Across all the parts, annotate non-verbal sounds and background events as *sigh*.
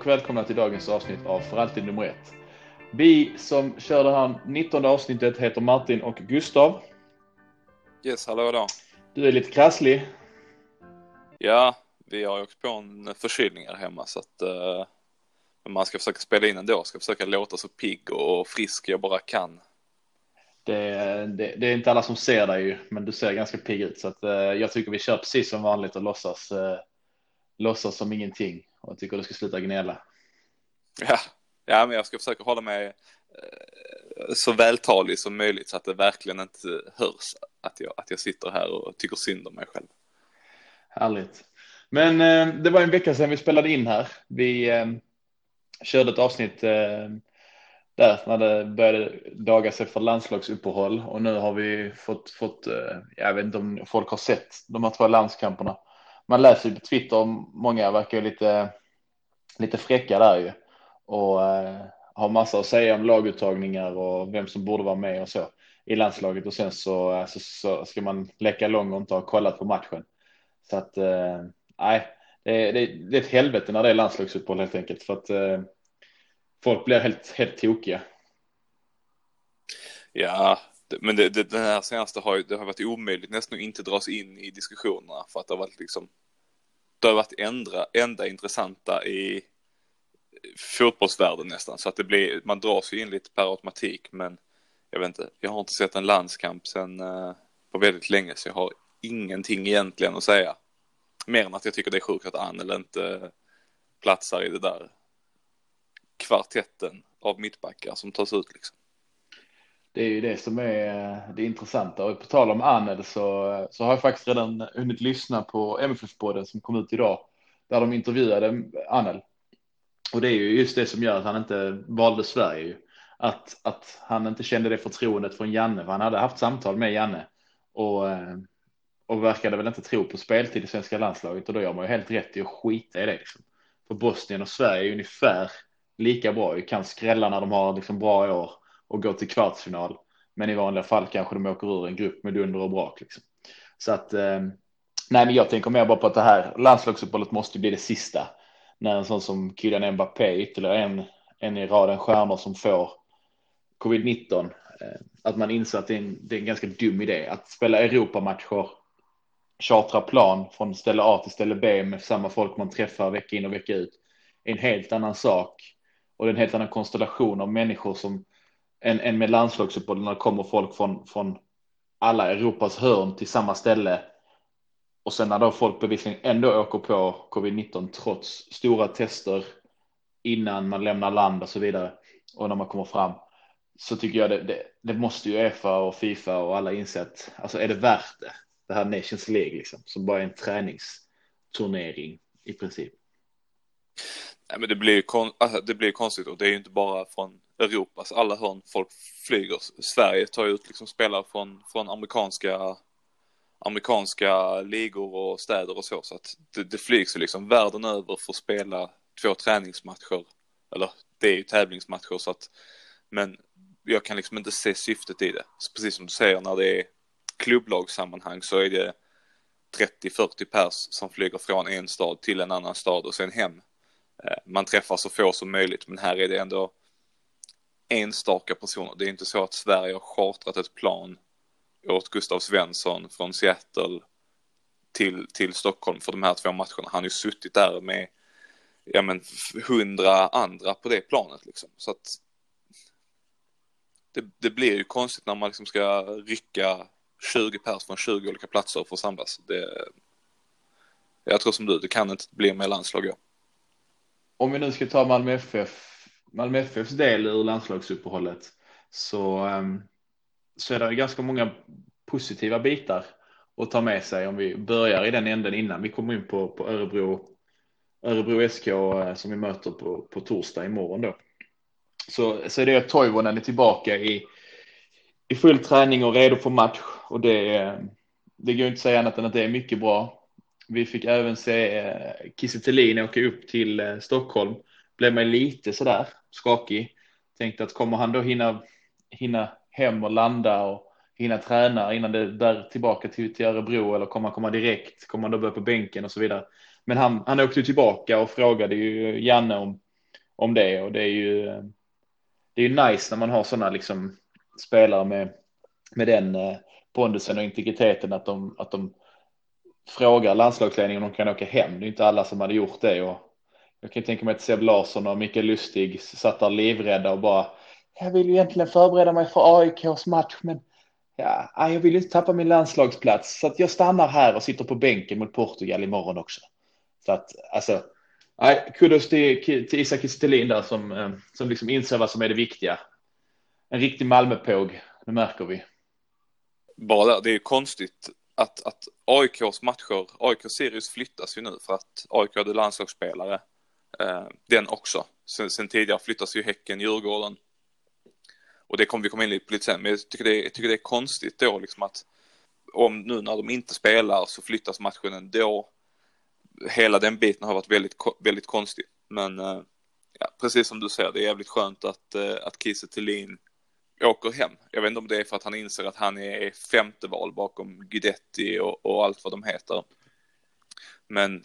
Och välkomna till dagens avsnitt av För alltid nummer ett. Vi som kör det här 19 avsnittet heter Martin och Gustav. Yes, hallå då. Du är lite krasslig. Ja, vi har ju åkt på en förkylning här hemma så att uh, man ska försöka spela in ändå, ska försöka låta så pigg och frisk jag bara kan. Det, det, det är inte alla som ser dig ju, men du ser ganska pigg ut så att uh, jag tycker vi kör precis som vanligt och låtsas, uh, låtsas som ingenting och jag tycker du ska sluta gnälla. Ja, ja, men jag ska försöka hålla mig så vältalig som möjligt så att det verkligen inte hörs att jag, att jag sitter här och tycker synd om mig själv. Härligt. Men eh, det var en vecka sedan vi spelade in här. Vi eh, körde ett avsnitt eh, där när det började daga sig för landslagsuppehåll och nu har vi fått, fått eh, jag vet inte om folk har sett de här två landskamperna. Man läser ju på Twitter, många verkar ju lite, lite fräcka där ju och eh, har massa att säga om laguttagningar och vem som borde vara med och så i landslaget och sen så, eh, så, så ska man läcka lång och inte ha kollat på matchen. Så att eh, nej, det, det, det, är ett helvete när det är landslagsuppehåll helt enkelt för att eh, folk blir helt, helt tokiga. Ja, men det, det, den här senaste har ju, det har varit omöjligt nästan att inte dras in i diskussionerna för att det har varit liksom, det har varit ändra, enda intressanta i fotbollsvärlden nästan så att det blir, man dras ju in lite per automatik men jag vet inte, jag har inte sett en landskamp sen eh, på väldigt länge så jag har ingenting egentligen att säga. Mer än att jag tycker det är sjukt att Annel inte eh, platsar i det där kvartetten av mittbackar som tas ut liksom. Det är ju det som är eh, det intressanta och på tal om Anel så, så har jag faktiskt redan hunnit lyssna på MFF-podden som kom ut idag där de intervjuade Anel. Och det är ju just det som gör att han inte valde Sverige. Att, att han inte kände det förtroendet från Janne, för han hade haft samtal med Janne och eh, och verkade väl inte tro på speltid i svenska landslaget och då gör man ju helt rätt i att skita i det. Liksom. För Bosnien och Sverige är ungefär lika bra, ju kan skrälla när de har liksom bra år och går till kvartsfinal. Men i vanliga fall kanske de åker ur en grupp med dunder och brak. Liksom. Så att, eh, nej men jag tänker mer bara på att det här landslagsuppehållet måste bli det sista. När en sån som Kylian Mbappé, ytterligare en, en i raden stjärnor som får covid-19, eh, att man inser att det är, en, det är en ganska dum idé att spela Europamatcher chartra plan från ställe A till ställe B med samma folk man träffar vecka in och vecka ut är en helt annan sak och det är en helt annan konstellation av människor som en, än med landslagsuppehåll när det kommer folk från, från alla Europas hörn till samma ställe och sen när då folk bevisligen ändå åker på covid-19 trots stora tester innan man lämnar land och så vidare och när man kommer fram så tycker jag det, det, det måste ju EFA och Fifa och alla inse att Alltså är det värt det? det här Nations League liksom, som bara är en träningsturnering i princip. Nej, men det blir, kon alltså, det blir konstigt och det är ju inte bara från Europas alla hörn folk flyger. Sverige tar ut liksom spelare från, från amerikanska, amerikanska ligor och städer och så. Så att det, det flygs ju liksom världen över för att spela två träningsmatcher. Eller det är ju tävlingsmatcher så att, men jag kan liksom inte se syftet i det. Så precis som du säger när det är klubblagssammanhang så är det 30-40 pers som flyger från en stad till en annan stad och sen hem. Eh, man träffar så få som möjligt men här är det ändå enstaka personer. Det är inte så att Sverige har chartrat ett plan åt Gustav Svensson från Seattle till, till Stockholm för de här två matcherna. Han har ju suttit där med ja men hundra andra på det planet liksom. Så att det, det blir ju konstigt när man liksom ska rycka 20 pers från 20 olika platser för att samlas. Det, jag tror som du, det kan inte bli mer landslag ja. Om vi nu ska ta Malmö FF, Malmö FFs del ur landslagsuppehållet så, ehm, så är det ganska många positiva bitar att ta med sig om vi börjar i den änden innan vi kommer in på, på Örebro, Örebro SK eh, som vi möter på, på torsdag imorgon då. Så, så är det att Toivonen är tillbaka i, i full träning och redo för match och det, det går inte att säga annat än att det är mycket bra. Vi fick även se eh, Kiese åka upp till eh, Stockholm. Blev man lite sådär skakig. Tänkte att kommer han då hinna, hinna hem och landa och hinna träna innan det där tillbaka till, till Örebro eller kommer han komma direkt? Kommer han då börja på bänken och så vidare? Men han, han åkte tillbaka och frågade ju Janne om, om det och det är ju det är ju nice när man har sådana liksom spelare med, med den eh, pondusen och integriteten att de, att de frågar landslagsledningen om de kan åka hem. Det är inte alla som hade gjort det och jag kan tänka mig att Seb Larsson och Mikael Lustig satt där livrädda och bara jag vill ju egentligen förbereda mig för AIKs match men ja, jag vill inte tappa min landslagsplats så att jag stannar här och sitter på bänken mot Portugal imorgon också. Så att alltså, nej, kudos till, till Isak Kistelin där som, eh, som liksom inser vad som är det viktiga. En riktig Malmöpåg, det märker vi. Bara det är ju konstigt att, att AIKs matcher, AIK Sirius flyttas ju nu för att AIK hade landslagsspelare. Eh, den också. Sen, sen, tidigare flyttas ju Häcken, Djurgården. Och det kommer vi komma in lite på lite sen, men jag tycker det, jag tycker det är konstigt då liksom att om nu när de inte spelar så flyttas matchen ändå. Hela den biten har varit väldigt, väldigt konstig. Men eh, ja, precis som du säger, det är jävligt skönt att, eh, att Kiese Thelin åker hem. Jag vet inte om det är för att han inser att han är femte val bakom Guidetti och, och allt vad de heter. Men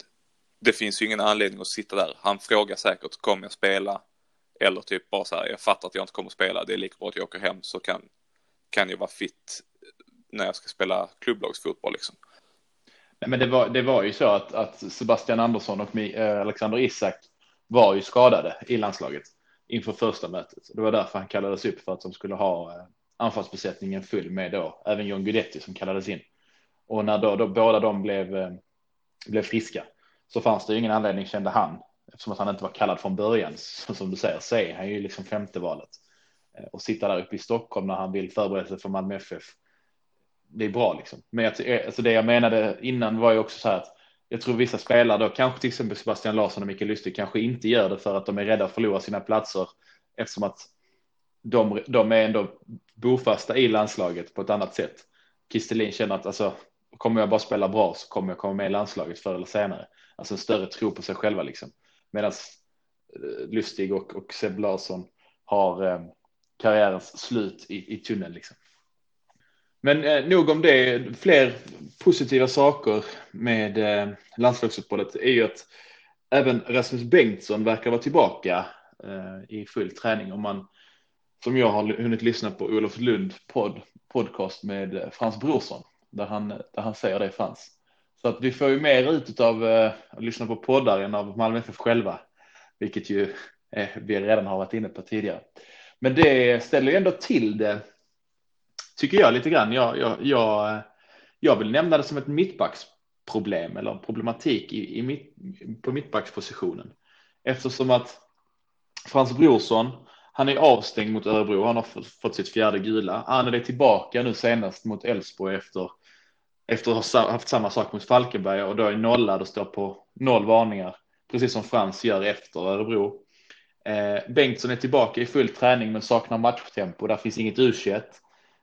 det finns ju ingen anledning att sitta där. Han frågar säkert, kommer jag spela? Eller typ bara så här, jag fattar att jag inte kommer att spela, det är lika bra att jag åker hem så kan, kan jag vara fit när jag ska spela klubblagsfotboll liksom. Nej, men det var, det var ju så att, att Sebastian Andersson och eh, Alexander Isak var ju skadade i landslaget inför första mötet. Det var därför han kallades upp för att de skulle ha eh, anfallsbesättningen full med då, även John Guidetti som kallades in. Och när då, då båda de blev, eh, blev friska så fanns det ingen anledning kände han eftersom att han inte var kallad från början. Så *laughs* som du säger, säg han är ju liksom femte valet eh, och sitta där uppe i Stockholm när han vill förbereda sig för Malmö FF. Det är bra liksom. Men jag, eh, alltså det jag menade innan var ju också så här att jag tror vissa spelare då, kanske till exempel Sebastian Larsson och Mikael Lustig kanske inte gör det för att de är rädda att förlora sina platser eftersom att de, de är ändå bofasta i landslaget på ett annat sätt. Kristelin känner att alltså, kommer jag bara spela bra så kommer jag komma med i landslaget förr eller senare. Alltså en större tro på sig själva liksom. Medan eh, Lustig och, och Seb Larsson har eh, karriärens slut i, i tunneln liksom. Men eh, nog om det. Fler positiva saker med eh, landslagsuppehållet är ju att även Rasmus Bengtsson verkar vara tillbaka eh, i full träning. Om man som jag har hunnit lyssna på Olof Lund podd, podcast med eh, Frans Brorsson där han, där han säger det Frans. Så att vi får ju mer ut av eh, att lyssna på poddar än av Malmö FF själva, vilket ju eh, vi redan har varit inne på tidigare. Men det ställer ju ändå till det tycker jag lite grann. Jag, jag, jag, eh, jag vill nämna det som ett mittbacksproblem eller problematik i, i mitt, på mittbackspositionen. Eftersom att Frans Brorsson, han är avstängd mot Örebro. Han har fått sitt fjärde gula. Han är tillbaka nu senast mot Elfsborg efter, efter att ha haft samma sak mot Falkenberg och då är nollad och står på noll varningar. Precis som Frans gör efter Örebro. Eh, Bengtsson är tillbaka i full träning men saknar matchtempo. Där finns inget u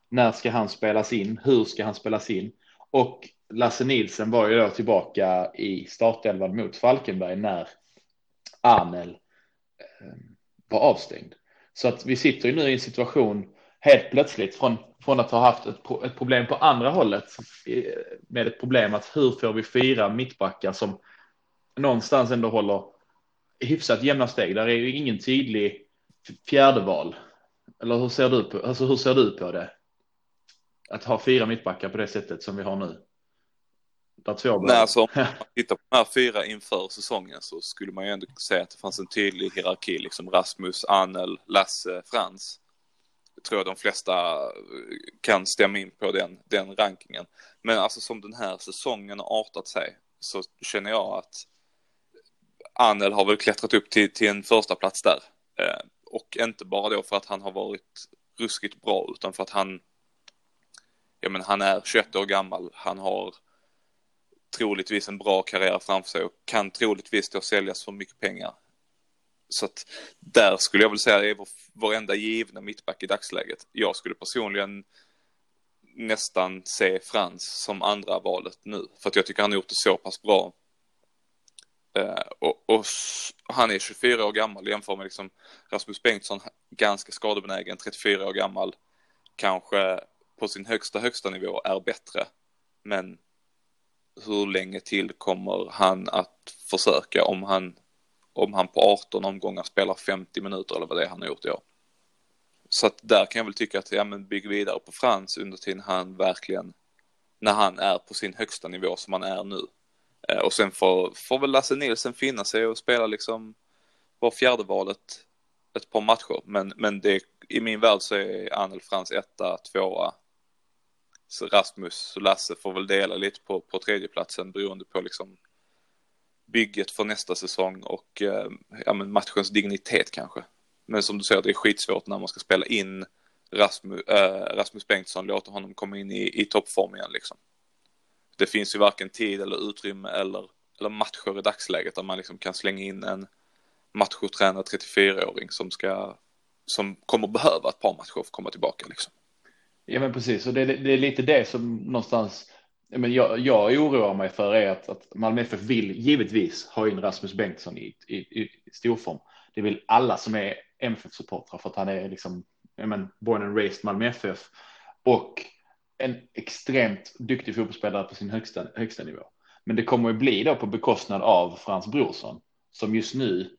när ska han spelas in? Hur ska han spelas in? Och Lasse Nilsen var ju då tillbaka i startelvan mot Falkenberg när Arnel eh, var avstängd. Så att vi sitter ju nu i en situation helt plötsligt från, från att ha haft ett, ett problem på andra hållet med ett problem att hur får vi fyra mittbackar som någonstans ändå håller hyfsat jämna steg. Där är ju ingen tydlig fjärde val. Eller hur ser du på, alltså hur ser du på det? att ha fyra mittbackar på det sättet som vi har nu. Där två Nej, alltså om *laughs* man tittar på de här fyra inför säsongen så skulle man ju ändå säga att det fanns en tydlig hierarki, liksom Rasmus, Anel, Lasse, Frans. Tror jag de flesta eh, kan stämma in på den, den rankingen. Men alltså som den här säsongen har artat sig så känner jag att Anel har väl klättrat upp till, till en första plats där. Eh, och inte bara då för att han har varit ruskigt bra utan för att han ja men han är 21 år gammal, han har troligtvis en bra karriär framför sig och kan troligtvis då säljas för mycket pengar. Så att där skulle jag väl säga är vår, enda givna mittback i dagsläget. Jag skulle personligen nästan se Frans som andra valet nu, för att jag tycker han har gjort det så pass bra. Eh, och, och, han är 24 år gammal, jämför med liksom Rasmus Bengtsson, ganska skadebenägen, 34 år gammal, kanske på sin högsta högsta nivå är bättre. Men hur länge till kommer han att försöka om han, om han på 18 omgångar spelar 50 minuter eller vad det är han har gjort i år. Så att där kan jag väl tycka att, ja men bygg vidare på Frans under tiden han verkligen, när han är på sin högsta nivå som han är nu. Eh, och sen får, får väl Lasse Nilsen finna sig och spela liksom var fjärde valet ett par matcher. Men, men det, i min värld så är Anel Frans etta, tvåa. Så Rasmus och Lasse får väl dela lite på, på tredjeplatsen beroende på liksom bygget för nästa säsong och eh, ja, men matchens dignitet kanske. Men som du säger, det är skitsvårt när man ska spela in Rasmus, äh, Rasmus Bengtsson, låta honom komma in i, i toppform igen liksom. Det finns ju varken tid eller utrymme eller, eller matcher i dagsläget där man liksom kan slänga in en machotränad 34-åring som ska, som kommer behöva ett par matcher för att komma tillbaka liksom. Ja men precis, och det, det är lite det som någonstans men jag, jag oroar mig för är att, att Malmö FF vill givetvis ha in Rasmus Bengtsson i, i, i storform. Det vill alla som är MFF-supportrar för att han är liksom, men, born and raised Malmö FF och en extremt duktig fotbollsspelare på sin högsta, högsta nivå. Men det kommer att bli då på bekostnad av Frans Brorsson som just nu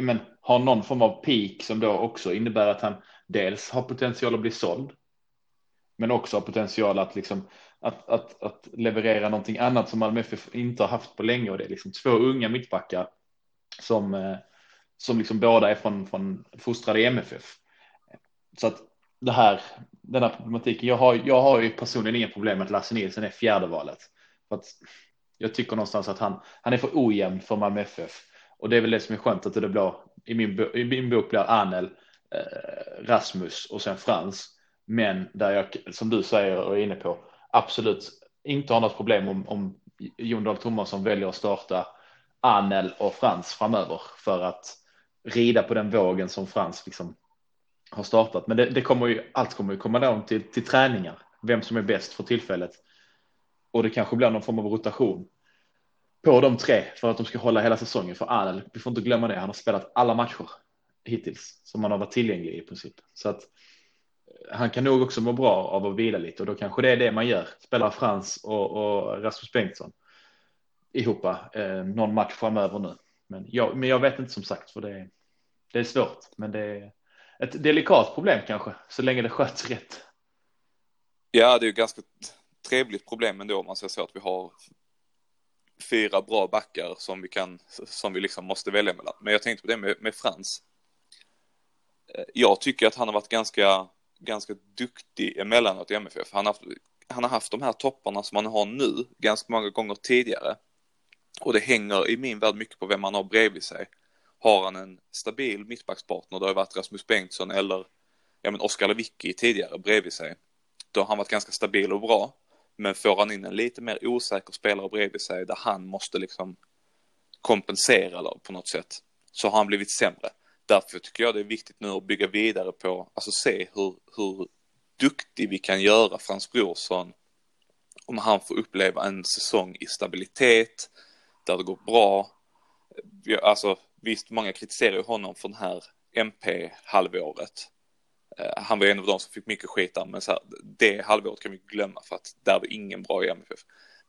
men, har någon form av peak som då också innebär att han dels har potential att bli såld. Men också har potential att liksom att, att, att leverera någonting annat som Malmö FF inte har haft på länge och det är liksom två unga mittbackar som eh, som liksom båda är från, från fostrade i MFF. Så att det här, den här problematiken, jag har, jag har ju personligen inga problem med att Lasse Nilsson är fjärde valet. För att jag tycker någonstans att han, han är för ojämn för Malmö FF. Och det är väl det som är skönt att det blir, i min, i min bok blir Anel, eh, Rasmus och sen Frans. Men där jag, som du säger och är inne på, absolut inte har något problem om, om Jon Dahl Tomasson väljer att starta Anel och Frans framöver för att rida på den vågen som Frans liksom har startat. Men det, det kommer ju, allt kommer ju komma down till, till träningar, vem som är bäst för tillfället. Och det kanske blir någon form av rotation på de tre för att de ska hålla hela säsongen. För Anel, vi får inte glömma det, han har spelat alla matcher hittills som han har varit tillgänglig i princip. Så att han kan nog också må bra av att vila lite och då kanske det är det man gör. Spelar Frans och, och Rasmus Bengtsson ihop eh, någon match framöver nu. Men jag, men jag vet inte som sagt för det, det är svårt. Men det är ett delikat problem kanske så länge det sköts rätt. Ja, det är ju ganska trevligt problem ändå om man säger så att vi har fyra bra backar som vi kan, som vi liksom måste välja mellan. Men jag tänkte på det med, med Frans. Eh, jag tycker att han har varit ganska, ganska duktig emellanåt i MFF. Han har, haft, han har haft de här topparna som han har nu ganska många gånger tidigare. Och det hänger i min värld mycket på vem man har bredvid sig. Har han en stabil mittbackspartner, det har varit Rasmus Bengtsson eller ja, men Oskar Lewicki tidigare bredvid sig. Då har han varit ganska stabil och bra. Men får han in en lite mer osäker spelare bredvid sig där han måste liksom kompensera eller på något sätt så har han blivit sämre. Därför tycker jag det är viktigt nu att bygga vidare på, alltså se hur, hur duktig vi kan göra Frans Brorsson om han får uppleva en säsong i stabilitet, där det går bra. Alltså visst, många kritiserar ju honom för det här MP-halvåret. Eh, han var en av de som fick mycket skit där, men så här, det halvåret kan vi glömma för att där var ingen bra i MFF.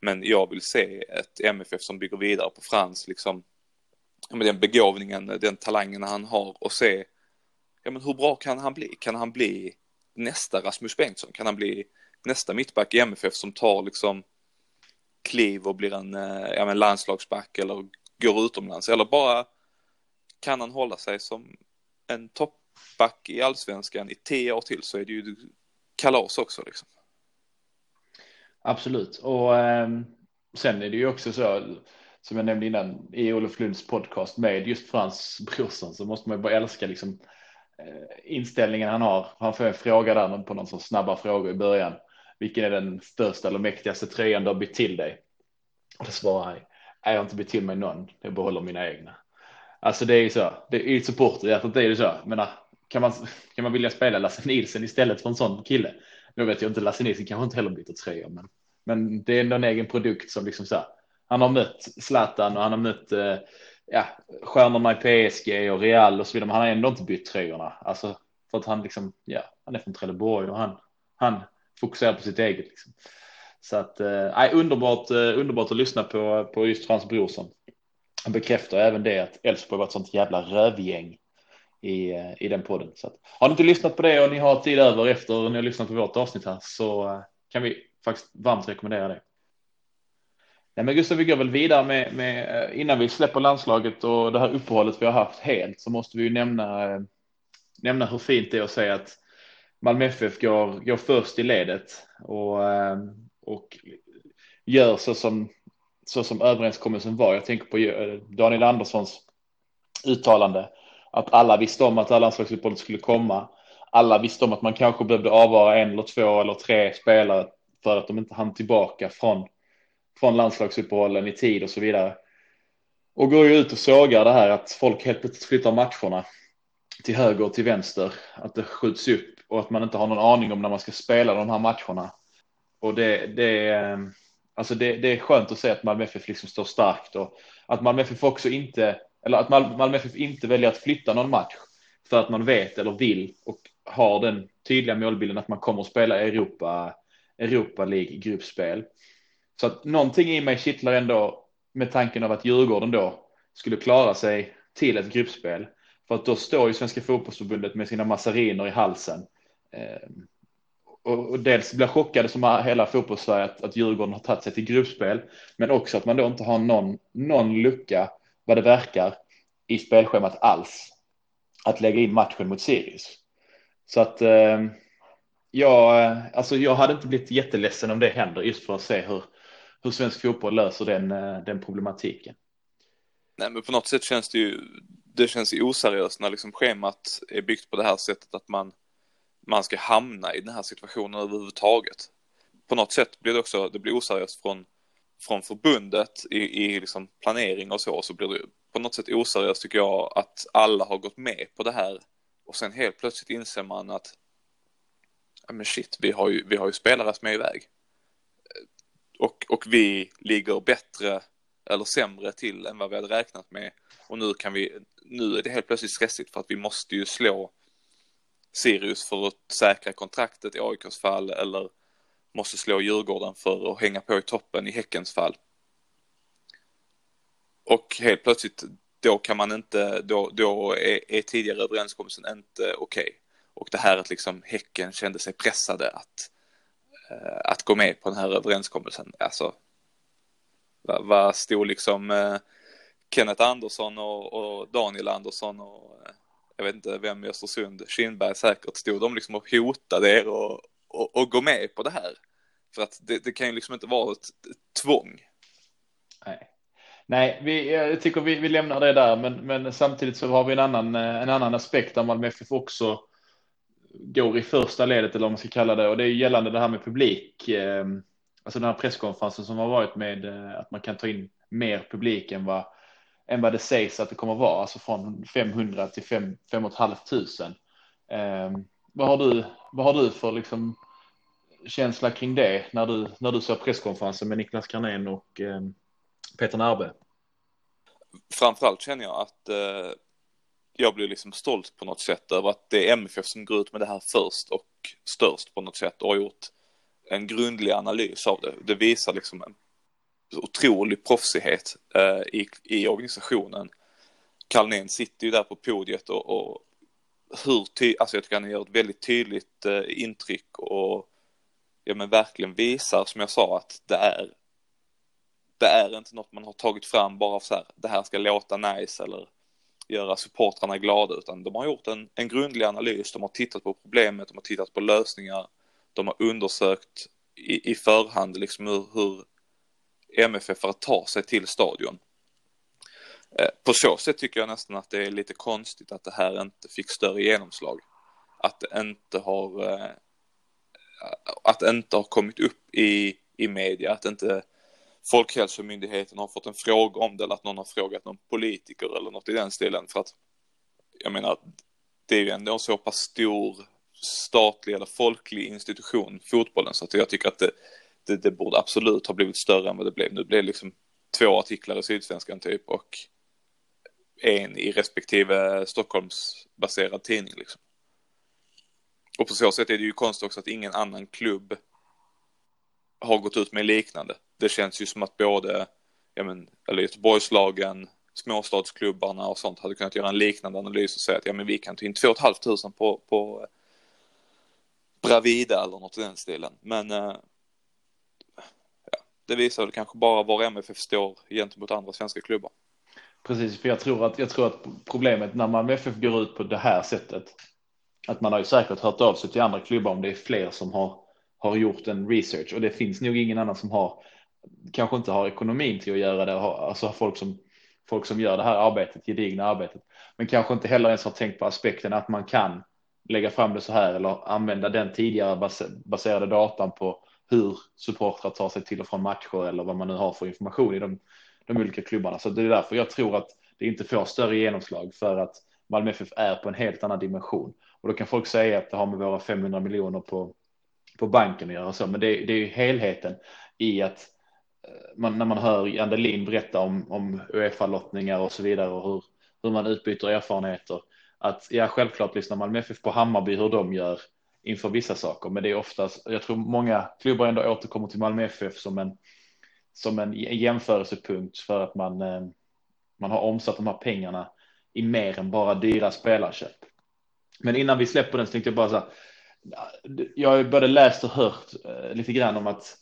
Men jag vill se ett MFF som bygger vidare på Frans, liksom, med den begåvningen, den talangen han har och se, ja men hur bra kan han bli? Kan han bli nästa Rasmus Bengtsson? Kan han bli nästa mittback i MFF som tar liksom kliv och blir en eh, ja, men landslagsback eller går utomlands eller bara kan han hålla sig som en toppback i allsvenskan i tio år till så är det ju kalas också liksom. Absolut och eh, sen är det ju också så som jag nämnde innan i Olof Lunds podcast med just Frans Brorsson så måste man ju bara älska liksom eh, inställningen han har. Han får en fråga där på någon sån snabba frågor i början vilken är den största eller mäktigaste tröjan du har bytt till dig? Och då svarar han, jag har inte bytt till mig någon, jag behåller mina egna. Alltså det är ju så, det är ju ett supporterhjärtat, det är ju så, men kan man, kan man vilja spela Lasse Nilsen istället för en sån kille? Nu vet jag inte, Lasse Nilsen kanske inte heller byter tröjor, men, men det är ändå en egen produkt som liksom så här, han har mött Zlatan och han har mött eh, ja, stjärnorna i PSG och Real och så vidare, men han har ändå inte bytt tröjorna. Alltså för att han liksom, ja, han är från Trelleborg och han, han fokuserar på sitt eget. Liksom. Så att, eh, underbart, eh, underbart att lyssna på, på just Frans Brorsson. Han bekräftar även det att Elfsborg var ett sånt jävla rövgäng i, eh, i den podden. Så att, har ni inte lyssnat på det och ni har tid över efter ni har lyssnat på vårt avsnitt här så eh, kan vi faktiskt varmt rekommendera det. Nej, men Gustav, vi går väl vidare med, med eh, innan vi släpper landslaget och det här uppehållet vi har haft helt så måste vi ju nämna, eh, nämna hur fint det är att säga att Malmö FF går, går först i ledet och, eh, och gör så som, så som överenskommelsen var. Jag tänker på Daniel Anderssons uttalande att alla visste om att landslagsuppehållet skulle komma. Alla visste om att man kanske behövde avvara en eller två eller tre spelare för att de inte hann tillbaka från, från landslagsuppehållen i tid och så vidare. Och går ju ut och sågar det här att folk helt plötsligt flyttar matcherna till höger och till vänster, att det skjuts upp och att man inte har någon aning om när man ska spela de här matcherna. Och det, det, ehm, alltså det, det är skönt att se att Malmö FF liksom står starkt och att Malmö FF också inte eller att Malmö FF inte väljer att flytta någon match för att man vet eller vill och har den tydliga målbilden att man kommer att spela Europa, Europa League gruppspel. Så att någonting i mig kittlar ändå med tanken av att Djurgården då skulle klara sig till ett gruppspel. För att då står ju Svenska fotbollsförbundet med sina massariner i halsen. Eh, och, och dels blir chockade som hela fotbollssverige att, att Djurgården har tagit sig till gruppspel. Men också att man då inte har någon, någon lucka vad det verkar i spelschemat alls att lägga in matchen mot Sirius. Så att ehm, eh, jag, alltså jag hade inte blivit jätteledsen om det händer just för att se hur, hur svensk fotboll löser den, eh, den problematiken. Nej, men på något sätt känns det ju, det känns ju oseriöst när liksom schemat är byggt på det här sättet att man, man ska hamna i den här situationen överhuvudtaget. På något sätt blir det också, det blir oseriöst från från förbundet i, i liksom planering och så, så blir det på något sätt oseriöst tycker jag att alla har gått med på det här och sen helt plötsligt inser man att ja men shit, vi har ju, vi har ju spelare som är iväg. Och, och vi ligger bättre eller sämre till än vad vi hade räknat med. Och nu kan vi, nu är det helt plötsligt stressigt för att vi måste ju slå Sirius för att säkra kontraktet i AIKs fall eller måste slå Djurgården för att hänga på i toppen i Häckens fall. Och helt plötsligt då kan man inte, då, då är, är tidigare överenskommelsen inte okej. Okay. Och det här att liksom Häcken kände sig pressade att, Eh, att gå med på den här överenskommelsen. Alltså, vad, vad stod liksom eh, Kenneth Andersson och, och, Daniel Andersson och eh, jag vet inte vem i Östersund, Kindberg säkert, stod de liksom och hotade er och, och, och gå med på det här. För att det, det kan ju liksom inte vara ett, ett tvång. Nej. Nej, vi, jag tycker vi, vi lämnar det där, men, men samtidigt så har vi en annan, eh, en annan aspekt där Malmö FF också går i första ledet eller vad man ska kalla det och det är gällande det här med publik. Eh, alltså den här presskonferensen som har varit med eh, att man kan ta in mer publik än vad, än vad det sägs att det kommer att vara, alltså från 500 till 5 5 500. Eh, vad har du? Vad har du för liksom känsla kring det när du, när du såg presskonferensen med Niklas Carnén och eh, Peter Närbe? Framförallt känner jag att eh, jag blir liksom stolt på något sätt över att det är MFF som går ut med det här först och störst på något sätt och har gjort en grundlig analys av det. Det visar liksom en otrolig proffsighet eh, i, i organisationen. Kalnén sitter ju där på podiet och, och hur ty alltså jag tycker han gör ett väldigt tydligt eh, intryck och ja men verkligen visar som jag sa att det är det är inte något man har tagit fram bara så här det här ska låta nice eller göra supportrarna glada utan de har gjort en, en grundlig analys, de har tittat på problemet, de har tittat på lösningar, de har undersökt i, i förhand liksom hur, hur MFF för att ta sig till stadion. Eh, på så sätt tycker jag nästan att det är lite konstigt att det här inte fick större genomslag. Att det inte har eh, att det inte har kommit upp i, i media, att det inte Folkhälsomyndigheten har fått en fråga om det eller att någon har frågat någon politiker eller något i den stilen för att jag menar det är ju ändå en så pass stor statlig eller folklig institution, fotbollen, så att jag tycker att det, det, det borde absolut ha blivit större än vad det blev. Nu blev det liksom två artiklar i Sydsvenskan typ och en i respektive Stockholmsbaserad tidning liksom. Och på så sätt är det ju konstigt också att ingen annan klubb har gått ut med liknande. Det känns ju som att både, ja men, eller Göteborgslagen, småstadsklubbarna och sånt hade kunnat göra en liknande analys och säga att ja men vi kan ta in 2 500 på, på eh, Bravida eller något i den stilen. Men eh, ja, det visar väl kanske bara var MFF står gentemot andra svenska klubbar. Precis, för jag tror att, jag tror att problemet när man MFF går ut på det här sättet, att man har ju säkert hört av sig till andra klubbar om det är fler som har, har gjort en research och det finns nog ingen annan som har, kanske inte har ekonomin till att göra det, alltså folk som, folk som gör det här arbetet, gedigna arbetet, men kanske inte heller ens har tänkt på aspekten att man kan lägga fram det så här eller använda den tidigare baserade datan på hur supportrar tar sig till och från matcher eller vad man nu har för information i de de olika klubbarna. Så det är därför jag tror att det inte får större genomslag för att Malmö FF är på en helt annan dimension. Och då kan folk säga att det har med våra 500 miljoner på, på banken att göra så, men det, det är ju helheten i att eh, man, när man hör Andelin berätta om, om Uefa-lottningar och så vidare och hur, hur man utbyter erfarenheter. Att ja, självklart lyssnar Malmö FF på Hammarby hur de gör inför vissa saker, men det är oftast, jag tror många klubbar ändå återkommer till Malmö FF som en som en jämförelsepunkt för att man, eh, man har omsatt de här pengarna i mer än bara dyra spelarköp. Men innan vi släpper den så tänkte jag bara så här. Jag har både läst och hört eh, lite grann om att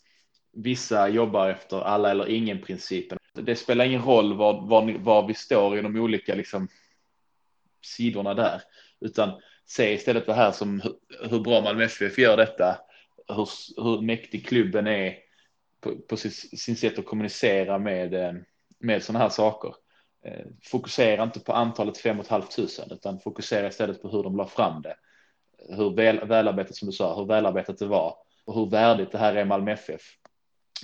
vissa jobbar efter alla eller ingen principen. Det spelar ingen roll var, var, var vi står i de olika liksom, sidorna där, utan se istället det här som hur, hur bra Malmö FF gör detta, hur, hur mäktig klubben är på, på sin, sin, sätt att kommunicera med, eh, med sådana här saker. Eh, fokusera inte på antalet fem och ett halvt tusen utan fokusera istället på hur de la fram det. Hur väl, välarbetat som du sa, hur välarbetat det var och hur värdigt det här är Malmö FF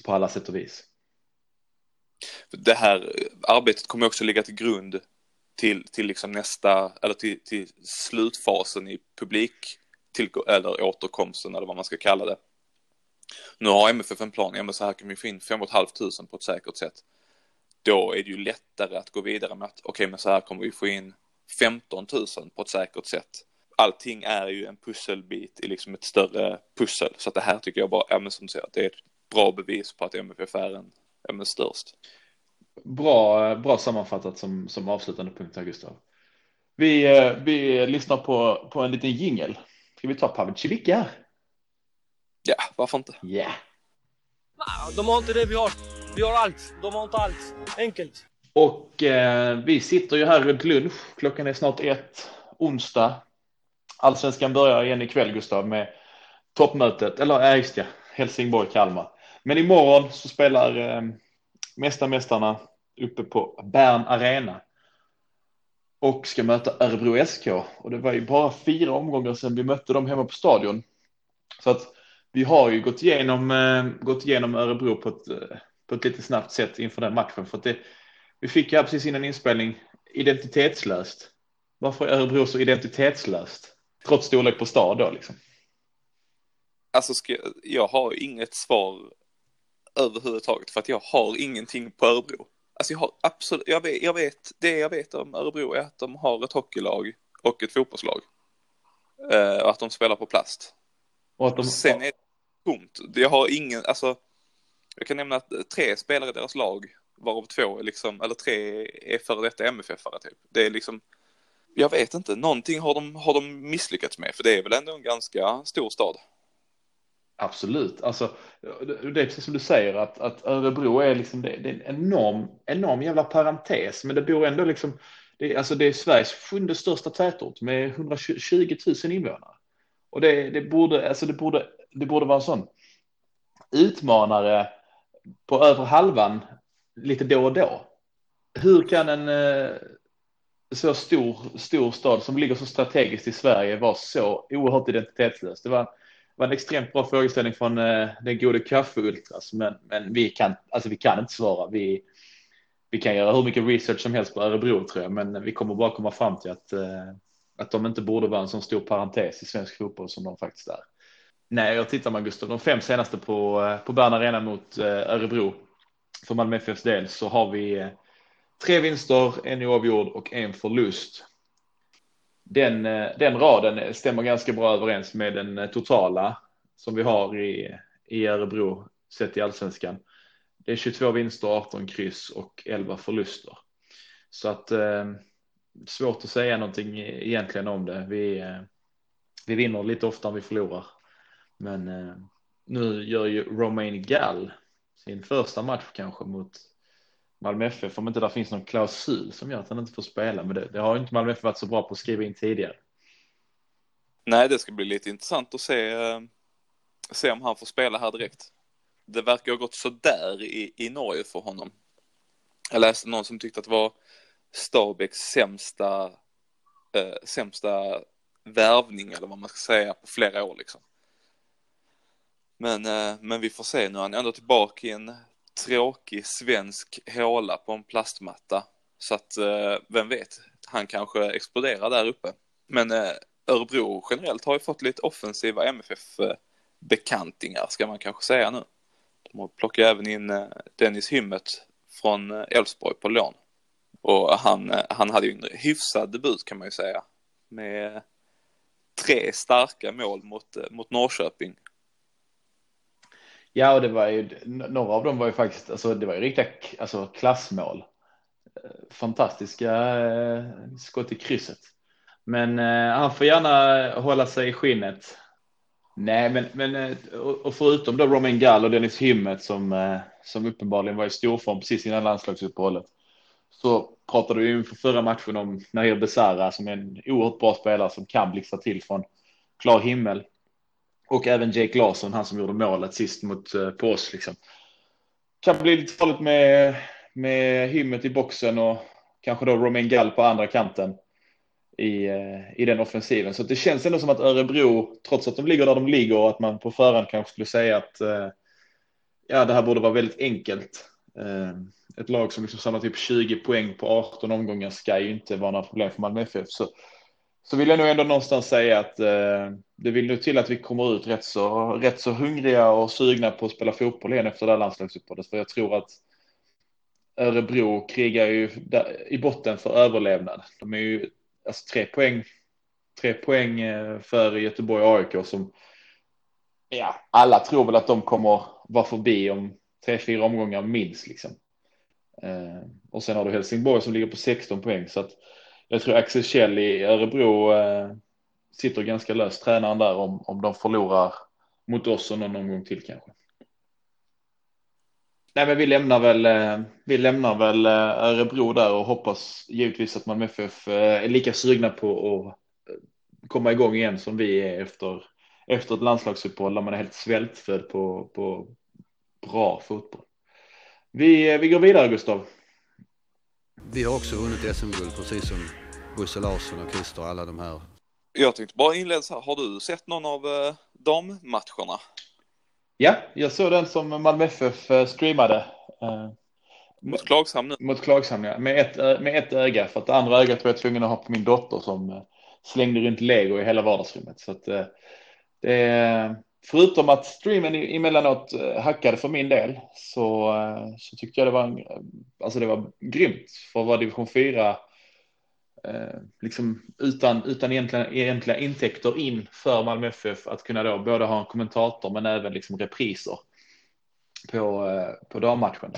på alla sätt och vis. Det här arbetet kommer också ligga till grund till, till liksom nästa, eller till, till slutfasen i publik, till, eller återkomsten eller vad man ska kalla det. Nu har MFF en plan, ja men så här kan vi få in 5 500 på ett säkert sätt. Då är det ju lättare att gå vidare med att okej okay, men så här kommer vi få in 15 000 på ett säkert sätt. Allting är ju en pusselbit i liksom ett större pussel. Så att det här tycker jag bara, ja men som du säger, det är ett bra bevis på att MFF är en, ja men störst. Bra, bra sammanfattat som, som avslutande punkt här Gustav. Vi, vi lyssnar på, på en liten jingel. Ska vi ta Pavel Civicka? Ja, varför inte? Ja. Yeah. De har inte det vi har. Vi har allt. De har inte allt. Enkelt. Och eh, vi sitter ju här runt lunch. Klockan är snart ett. Onsdag. Allsvenskan börjar igen ikväll Gustav med toppmötet. Eller just ja. Helsingborg-Kalmar. Men imorgon så spelar eh, Mästarmästarna uppe på Bern Arena. Och ska möta Örebro SK. Och det var ju bara fyra omgångar sedan vi mötte dem hemma på stadion. Så att vi har ju gått igenom, eh, gått igenom Örebro på ett, eh, på ett lite snabbt sätt inför den matchen. För att det, vi fick ju precis innan inspelning identitetslöst. Varför är Örebro så identitetslöst? Trots storlek på stad då liksom. Alltså, ska, jag har inget svar överhuvudtaget för att jag har ingenting på Örebro. Alltså jag har absolut, jag vet, jag vet, det jag vet om Örebro är att de har ett hockeylag och ett fotbollslag. Eh, och att de spelar på plast. Och att de... Sen är tomt. Jag har ingen, alltså, jag kan nämna att tre spelare i deras lag, varav två är liksom, eller tre är före detta MFF-are typ. Det är liksom, jag vet inte, någonting har de, har de misslyckats med, för det är väl ändå en ganska stor stad. Absolut, alltså det är precis som du säger att, att Örebro är liksom, det, det är en enorm, enorm jävla parentes, men det bor ändå liksom, det, alltså det är Sveriges sjunde största tätort med 120 000 invånare. Och det, det, borde, alltså det, borde, det borde vara en sån utmanare på över halvan lite då och då. Hur kan en eh, så stor, stor stad som ligger så strategiskt i Sverige var så oerhört identitetslös? Det var, var en extremt bra frågeställning från eh, den gode kaffeultras, men, men vi, kan, alltså vi kan inte svara. Vi, vi kan göra hur mycket research som helst på Örebro tror jag, men vi kommer bara komma fram till att eh, att de inte borde vara en så stor parentes i svensk fotboll som de faktiskt är. Nej, jag tittar man Gustav, de fem senaste på, eh, på Bern Arena mot eh, Örebro för Malmö FFs del så har vi eh, tre vinster, en oavgjord och en förlust. Den, eh, den raden stämmer ganska bra överens med den eh, totala som vi har i, i Örebro sett i allsvenskan. Det är 22 vinster, 18 kryss och 11 förluster. Så att eh, svårt att säga någonting e-, egentligen om det. Vi, eh, vi vinner lite oftare än vi förlorar. Men eh, nu gör ju Romain Gall sin första match kanske mot Malmö FF om inte där finns någon klausul som gör att han inte får spela. Men det, det har inte Malmö FF varit så bra på att skriva in tidigare. Nej, det ska bli lite intressant att se, eh, se om han får spela här direkt. Det verkar ha gått sådär i, i Norge för honom. Jag läste någon som tyckte att det var Stabäcks sämsta, eh, sämsta värvning eller vad man ska säga på flera år liksom. Men, eh, men vi får se nu, han är ändå tillbaka i en tråkig svensk håla på en plastmatta. Så att eh, vem vet, han kanske exploderar där uppe. Men eh, Örebro generellt har ju fått lite offensiva MFF-bekantingar ska man kanske säga nu. De plockar även in eh, Dennis Hymmet från eh, Elfsborg på lån. Och han, eh, han hade ju en hyfsad debut kan man ju säga. Med tre starka mål mot, mot Norrköping. Ja, och det var ju några av dem var ju faktiskt, alltså det var ju riktiga alltså, klassmål. Eh, fantastiska eh, skott i krysset. Men eh, han får gärna hålla sig i skinnet. Nej, men, men eh, och, och förutom då Romain Gall och Dennis Hymmet som, eh, som uppenbarligen var i storform precis innan landslagsuppehållet. Så pratade vi inför förra matchen om Nahir Besara som är en oerhört bra spelare som kan blixtra till från klar himmel. Och även Jake Larsson, han som gjorde målet sist mot eh, på oss liksom. Kan bli lite farligt med, med hymmet i boxen och kanske då Romain Gall på andra kanten i, eh, i den offensiven. Så det känns ändå som att Örebro, trots att de ligger där de ligger och att man på förhand kanske skulle säga att eh, ja, det här borde vara väldigt enkelt. ett lag som liksom samlar typ 20 poäng på 18 omgångar ska ju inte vara några problem för Malmö FF. Så så vill jag nog ändå någonstans säga att eh, det vill nog till att vi kommer ut rätt så, rätt så hungriga och sugna på att spela fotboll igen efter det här landslagsuppehållet. För jag tror att Örebro krigar ju i botten för överlevnad. De är ju alltså tre poäng, tre poäng eh, för Göteborg och AIK som ja, alla tror väl att de kommer vara förbi om tre, fyra omgångar minst liksom. Eh, och sen har du Helsingborg som ligger på 16 poäng så att jag tror Axel Kjell i Örebro eh, sitter ganska löst tränaren där om, om de förlorar mot oss och någon omgång till kanske. Nej, men vi lämnar väl. Eh, vi lämnar väl eh, Örebro där och hoppas givetvis att man med FF eh, är lika sugna på att eh, komma igång igen som vi är efter efter ett landslagsuppehåll där man är helt svältfödd på, på bra fotboll. Vi, eh, vi går vidare Gustav. Vi har också vunnit SM-guld precis som Bosse Larsson och Christer och alla de här. Jag tänkte bara inleda så här, har du sett någon av eh, dammatcherna? Ja, jag såg den som Malmö FF eh, streamade. Eh, mot Klagshamn nu? Mot Klagshamn, ja. Med ett, med ett öga, för att det andra ögat var jag tvungen att ha på min dotter som eh, slängde runt lego i hela vardagsrummet. Så att eh, det förutom att streamen emellanåt eh, hackade för min del så, eh, så tyckte jag det var, en, alltså det var grymt för att vara division 4 eh, Eh, liksom utan, utan egentliga, egentliga intäkter in för Malmö FF att kunna då både ha en kommentator men även liksom repriser på, eh, på dammatchen.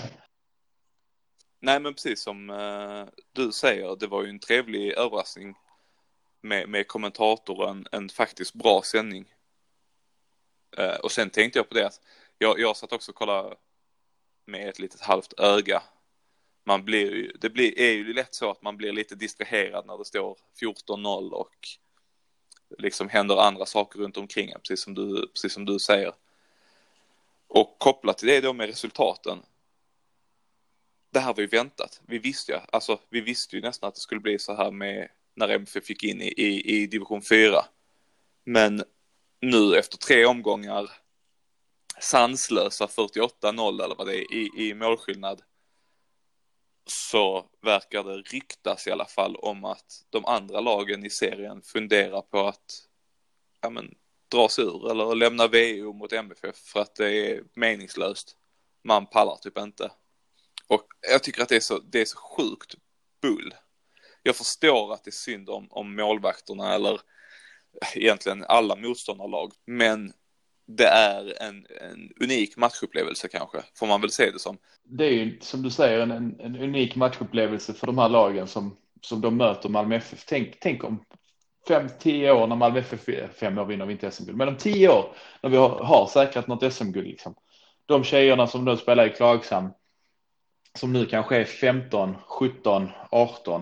Nej men precis som eh, du säger, det var ju en trevlig överraskning med, med kommentatorn, en faktiskt bra sändning och sen tänkte jag på det att jag, jag satt också och kollade med ett litet halvt öga. Man blir ju, det blir, är ju lätt så att man blir lite distraherad när det står 14-0 och liksom händer andra saker runt omkring precis som du, precis som du säger. Och kopplat till det då med resultaten. Det här var ju väntat. Vi visste ju, alltså vi visste ju nästan att det skulle bli så här med när MFF fick in i, i, i division 4. Men nu efter tre omgångar sanslösa 48-0 eller vad det är i, i målskillnad så verkar det ryktas i alla fall om att de andra lagen i serien funderar på att ja, men, dra sig ur eller lämna VO mot MFF för att det är meningslöst. Man pallar typ inte. Och jag tycker att det är så, det är så sjukt bull. Jag förstår att det är synd om, om målvakterna eller egentligen alla motståndarlag. Men det är en, en unik matchupplevelse kanske, får man väl se det som. Det är ju som du säger en, en unik matchupplevelse för de här lagen som, som de möter Malmö FF. Tänk, tänk om fem, tio år när Malmö FF, fem år vinner vi inte SM-guld, men om tio år när vi har, har säkrat något SM-guld liksom. De tjejerna som nu spelar i Klagshamn, som nu kanske är 15, 17, 18,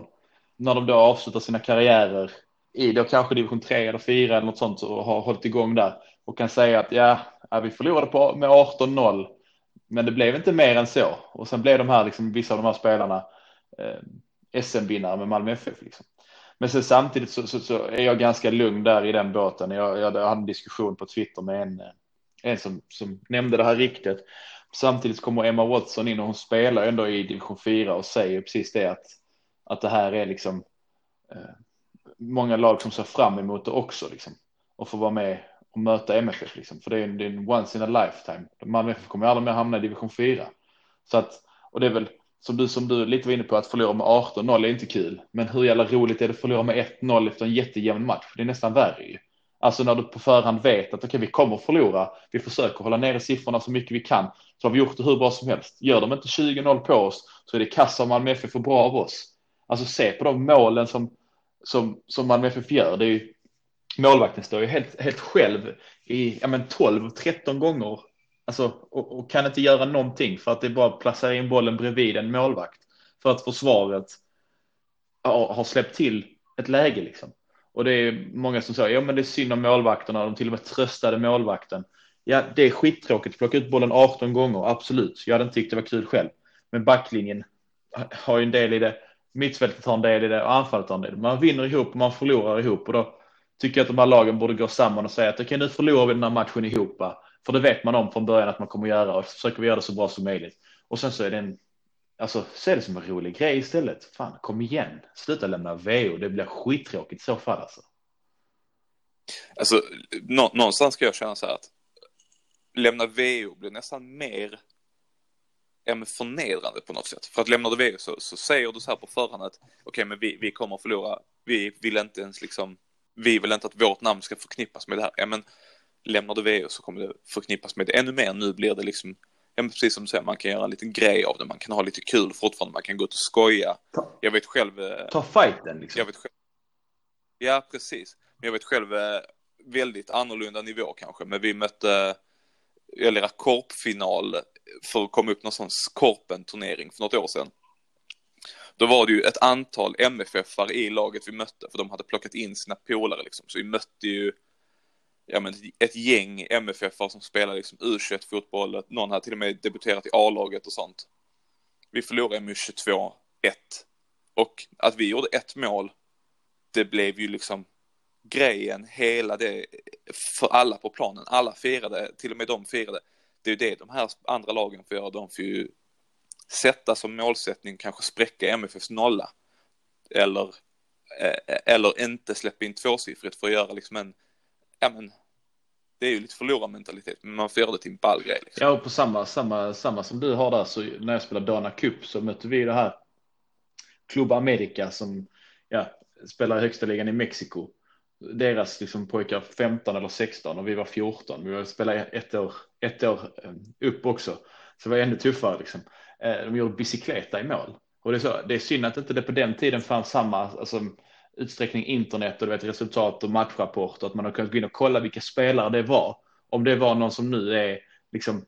när de då avslutar sina karriärer i då kanske division 3 eller 4 eller något sånt och har hållit igång där och kan säga att ja, vi förlorade på med 18-0, men det blev inte mer än så. Och sen blev de här, liksom, vissa av de här spelarna eh, SM-vinnare med Malmö FF. Liksom. Men sen samtidigt så, så, så, är jag ganska lugn där i den båten. Jag, jag, jag hade en diskussion på Twitter med en, eh, en som, som nämnde det här riktigt. Samtidigt kommer Emma Watson in och hon spelar ändå i division 4 och säger precis det att, att det här är liksom eh, många lag som ser fram emot det också liksom och få vara med och möta MFF liksom. För det är en, det är en once in a lifetime. Malmö FF kommer aldrig mer hamna i division 4. Så att, och det är väl som du, som du lite var inne på att förlora med 18-0 är inte kul. Men hur jävla roligt är det att förlora med 1-0 efter en jättejämn match? För det är nästan värre ju. Alltså när du på förhand vet att okay, vi kommer förlora. Vi försöker hålla nere siffrorna så mycket vi kan. Så har vi gjort det hur bra som helst. Gör de inte 20-0 på oss så är det kassa Malmö FF för bra av oss. Alltså se på de målen som, som, som Malmö FF gör. Det är ju, målvakten står ju helt, helt själv i ja, men 12-13 gånger alltså, och, och, kan inte göra någonting för att det är bara att placera in bollen bredvid en målvakt för att försvaret ja, har släppt till ett läge liksom. Och det är många som säger, ja men det är synd om målvakterna, de till och med tröstade målvakten. Ja, det är skittråkigt, plocka ut bollen 18 gånger, absolut. Jag hade inte tyckt det var kul själv. Men backlinjen har ju en del i det, mittfältet har en del i det och anfallet har en del. Man vinner ihop och man förlorar ihop och då tycker jag att de här lagen borde gå samman och säga att okej, okay, nu förlorar vi den här matchen ihop. För det vet man om från början att man kommer göra och försöker vi göra det så bra som möjligt. Och sen så är det en, alltså se det som en rolig grej istället. Fan, kom igen, sluta lämna VO, det blir skittråkigt i så fall alltså. Alltså, nå någonstans ska jag känna så här att lämna VO blir nästan mer ja, förnedrande på något sätt. För att lämnar du VO så, så säger du så här på förhand att okej, okay, men vi, vi kommer att förlora. Vi vill inte ens liksom, vi vill inte att vårt namn ska förknippas med det här. Ja, men lämnar du VO så kommer det förknippas med det ännu mer. Nu blir det liksom, ja, precis som du säger, man kan göra en liten grej av det, man kan ha lite kul fortfarande, man kan gå ut och skoja. Ta, jag vet själv... Eh, ta fighten liksom. Jag vet själv, ja, precis. Men jag vet själv eh, väldigt annorlunda nivå kanske, men vi mötte eller korpfinal för att komma upp någon sån korpen-turnering för något år sedan. Då var det ju ett antal MFF-are i laget vi mötte, för de hade plockat in sina polare liksom, så vi mötte ju ja, men ett gäng MFF som spelar liksom U21 fotboll. Någon hade till och med debuterat i A-laget och sånt. Vi förlorade med 22-1. Och att vi gjorde ett mål, det blev ju liksom grejen, hela det, för alla på planen. Alla firade, till och med de firade. Det är ju det de här andra lagen får göra. De får ju sätta som målsättning, kanske spräcka MFFs nolla. Eller, eh, eller inte släppa in tvåsiffrigt för att göra liksom en ja men, det är ju lite förlorarmentalitet, men man får göra det till en ball grej. Liksom. Ja, och på samma, samma, samma som du har där, så när jag spelade Dana Cup så mötte vi det här Club America som ja, spelar i högsta ligan i Mexiko. Deras liksom, pojkar 15 eller 16 och vi var 14. Vi spelade ett år, ett år eh, upp också, så det var ännu tuffare. Liksom. Eh, de gjorde bicykleta i mål. Och det är, så, det är synd att inte det på den tiden fanns samma, alltså, utsträckning internet och du vet resultat och matchrapporter, att man har kunnat gå in och kolla vilka spelare det var. Om det var någon som nu är liksom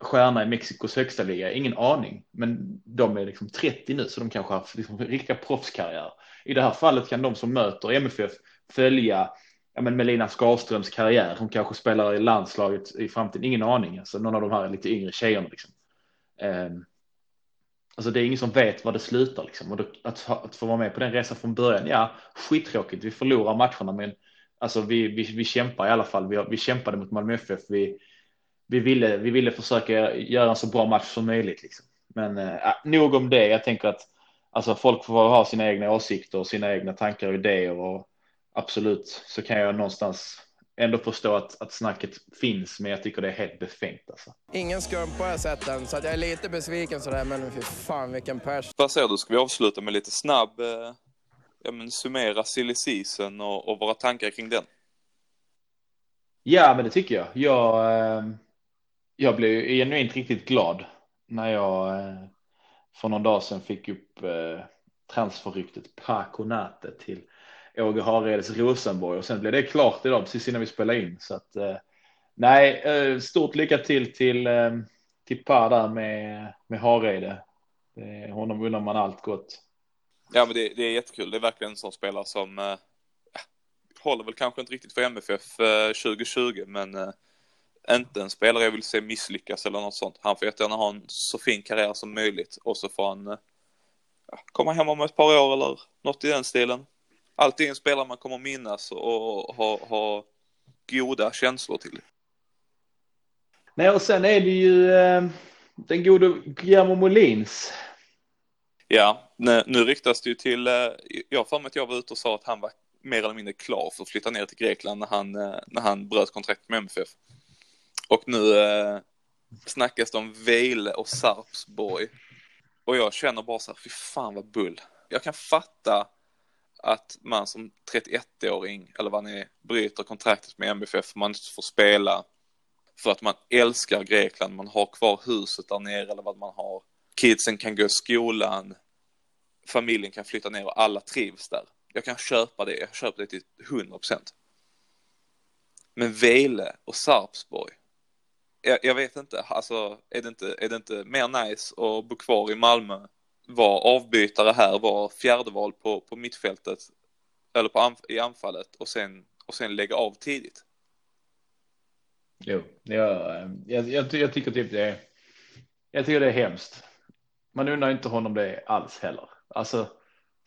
stjärna i Mexikos högsta liga, ingen aning. Men de är liksom 30 nu, så de kanske har liksom riktiga proffskarriär. I det här fallet kan de som möter MFF följa ja, men Melina Skarströms karriär. Hon kanske spelar i landslaget i framtiden, ingen aning. Alltså någon av de här lite yngre tjejerna. Liksom. Um, Alltså det är ingen som vet var det slutar liksom. Och då, att, att få vara med på den resan från början, ja, skittråkigt. Vi förlorar matcherna, men alltså vi, vi, vi kämpar i alla fall. Vi, vi kämpade mot Malmö FF. Vi, vi, ville, vi ville försöka göra en så bra match som möjligt. Liksom. Men äh, nog om det. Jag tänker att alltså, folk får ha sina egna åsikter och sina egna tankar och idéer. Och absolut så kan jag någonstans ändå förstå att, att snacket finns, men jag tycker det är helt befängt alltså. Ingen skumpa har jag sett än, så jag är lite besviken sådär, men fy fan vilken pers. Vad säger du, ska vi avsluta med lite snabb, eh, ja men summera silly season och, och våra tankar kring den? Ja, men det tycker jag. Jag, eh, jag blev genuint riktigt glad när jag eh, för någon dag sedan fick upp eh, transferryktet Pakonate till Åge Hareds Rosenborg och sen blev det klart idag precis innan vi spelade in. Så att eh, nej, eh, stort lycka till till, eh, till Per där med, med Harede. Honom undrar man allt gott. Ja, men det, det, är jättekul. Det är verkligen en sån spelare som äh, håller väl kanske inte riktigt för MFF äh, 2020, men äh, inte en spelare jag vill se misslyckas eller något sånt. Han får jättegärna ha en så fin karriär som möjligt och så får han äh, komma hem om ett par år eller något i den stilen. Alltid en spelare man kommer minnas och ha, ha goda känslor till. Nej, och sen är det ju den gode Guillermo Molins Ja, nu, nu ryktas det ju till, eh, jag för mig att jag var ute och sa att han var mer eller mindre klar för att flytta ner till Grekland när han, eh, när han bröt kontrakt med MFF. Och nu eh, snackas det om Vejle och Sarpsborg. Och jag känner bara så här, fy fan vad bull. Jag kan fatta att man som 31-åring, eller vad ni är, bryter kontraktet med MFF, man inte får spela för att man älskar Grekland, man har kvar huset där nere eller vad man har kidsen kan gå i skolan, familjen kan flytta ner och alla trivs där. Jag kan köpa det, jag köper det till 100%. Men Vele och Sarpsborg, jag, jag, vet inte, alltså är det inte, är det inte mer nice att bo kvar i Malmö, var avbytare här, var fjärdeval på, på mittfältet eller på anf i anfallet och sen, och sen lägga av tidigt? Jo, jag, jag, jag, jag tycker typ det är, jag tycker det är hemskt man undrar inte honom det alls heller. Alltså,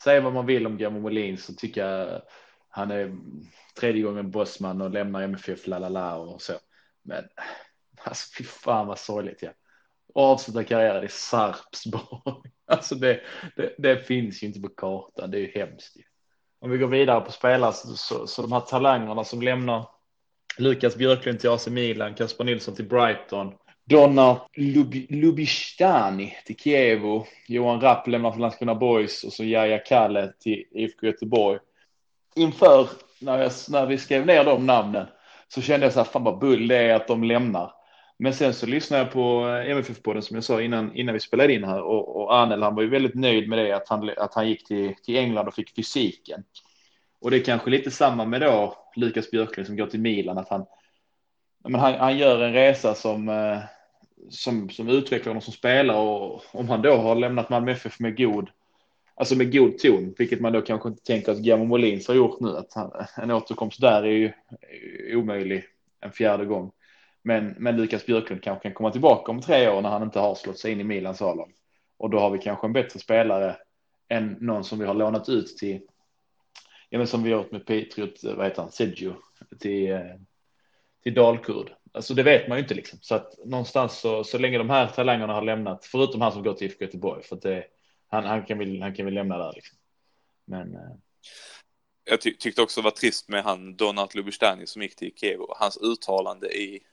säg vad man vill om Guillermo Molin så tycker jag han är tredje gången bossman och lämnar MFF lalala och så. Men alltså fy fan vad sorgligt ja. Avsluta karriären i Sarpsborg. Alltså det, det, det, finns ju inte på kartan. Det är ju hemskt. Om vi går vidare på spelare så, så, så de här talangerna som lämnar Lukas Björklund till AC Milan, Kasper Nilsson till Brighton, Donna Lub Lubistani till Kievo. Johan Rapp lämnar för Landskrona Boys och så Jaja Kalle till IFK Göteborg. Inför när, jag, när vi skrev ner de namnen så kände jag så här, fan vad bull det är att de lämnar. Men sen så lyssnade jag på eh, MFF-podden som jag sa innan, innan vi spelade in här och, och Anel han var ju väldigt nöjd med det att han, att han gick till, till England och fick fysiken. Och det är kanske lite samma med då Lukas Björklund som går till Milan att han, men han, han gör en resa som eh, som, som utvecklar honom som spelare och om han då har lämnat Malmö FF med god, alltså med god ton, vilket man då kanske inte tänker att Guillermo Molins har gjort nu, att han, en återkomst där är ju omöjlig en fjärde gång. Men, men Lukas Björklund kanske kan komma tillbaka om tre år när han inte har slått sig in i Milans A-lag. Och då har vi kanske en bättre spelare än någon som vi har lånat ut till, ja men som vi gjort med Patriot, vad heter han, Sergio, till, eh, till Dalkurd. Alltså det vet man ju inte liksom. Så att någonstans så, så länge de här talangerna har lämnat, förutom han som går till IFK Göteborg, för att det, han, han, kan väl, han kan väl lämna där liksom. Men. Eh, Jag ty tyckte också det var trist med han Donat Lubestani som gick till Kevo. Hans uttalande i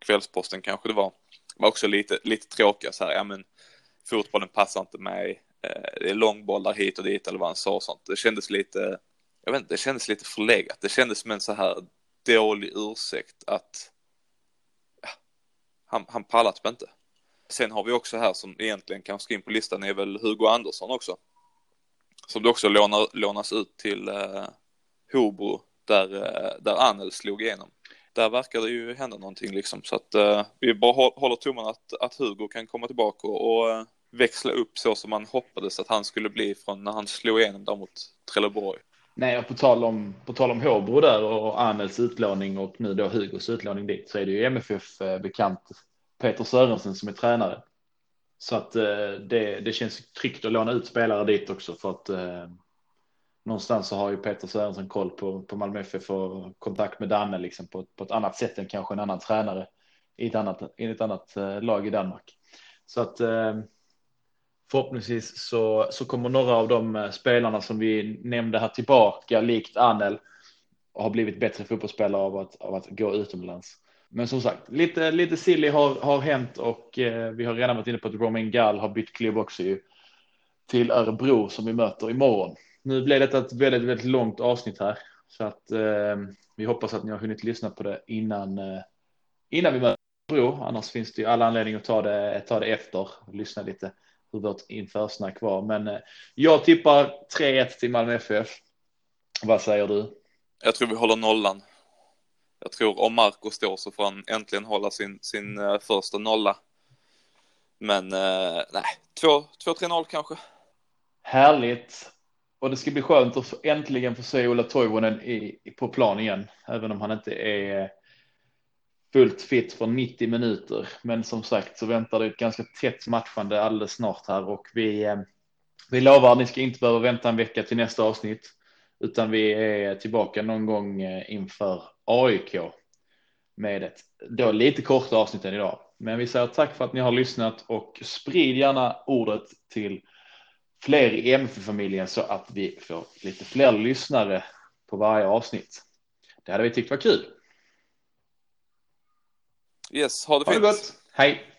Kvällsposten kanske det var, var också lite, lite tråkiga så här, ja men fotbollen passar inte mig, eh, det är långbollar hit och dit eller vad han sa och sånt. Det kändes lite, jag vet inte, det kändes lite förlegat. Det kändes som en så här dålig ursäkt att han, han pallat typ inte. Sen har vi också här som egentligen kanske ska in på listan är väl Hugo Andersson också. Som det också lånar, lånas ut till eh, Hobro där, eh, där Anel slog igenom. Där verkar det ju hända någonting liksom så att uh, vi bara håller tummarna att, att Hugo kan komma tillbaka och, och eh, växla upp så som man hoppades att han skulle bli från när han slog igenom där mot Trelleborg. Nej, och på tal om, på tal om Håbro där och Anels utlåning och nu då Hugos utlåning dit så är det ju MFF-bekant eh, Peter Sörensen som är tränare. Så att eh, det, det känns tryggt att låna ut spelare dit också för att eh, någonstans så har ju Peter Sörensen koll på, på Malmö FF och kontakt med Danne liksom på, på ett annat sätt än kanske en annan tränare i ett annat, i ett annat eh, lag i Danmark. Så att eh, förhoppningsvis så, så kommer några av de eh, spelarna som vi nämnde här tillbaka, likt Anel, och har blivit bättre fotbollsspelare av att, av att gå utomlands. Men som sagt, lite, lite silly har, har hänt och eh, vi har redan varit inne på att Romain Gall har bytt klubb också ju, till Örebro som vi möter imorgon. Nu blev detta ett väldigt, väldigt långt avsnitt här. Så att eh, vi hoppas att ni har hunnit lyssna på det innan, eh, innan vi möter Bro. Annars finns det ju alla anledning att ta det, ta det efter och lyssna lite hur vårt införsnack var. Men eh, jag tippar 3-1 till Malmö FF. Vad säger du? Jag tror vi håller nollan. Jag tror om Marco står så får han äntligen hålla sin, sin uh, första nolla. Men uh, nej, 2-3-0 kanske. Härligt. Och det ska bli skönt att äntligen få se Ola Toivonen i, på plan igen. Även om han inte är fullt fit för 90 minuter. Men som sagt så väntar det ett ganska tätt matchande alldeles snart här och vi, eh, vi lovar att ni ska inte behöva vänta en vecka till nästa avsnitt utan vi är tillbaka någon gång eh, inför AIK med ett då lite kortare avsnitt än idag. Men vi säger tack för att ni har lyssnat och sprid gärna ordet till fler i MF-familjen så att vi får lite fler lyssnare på varje avsnitt. Det hade vi tyckt var kul. Yes, ha det ha fint. Det gott. Hej.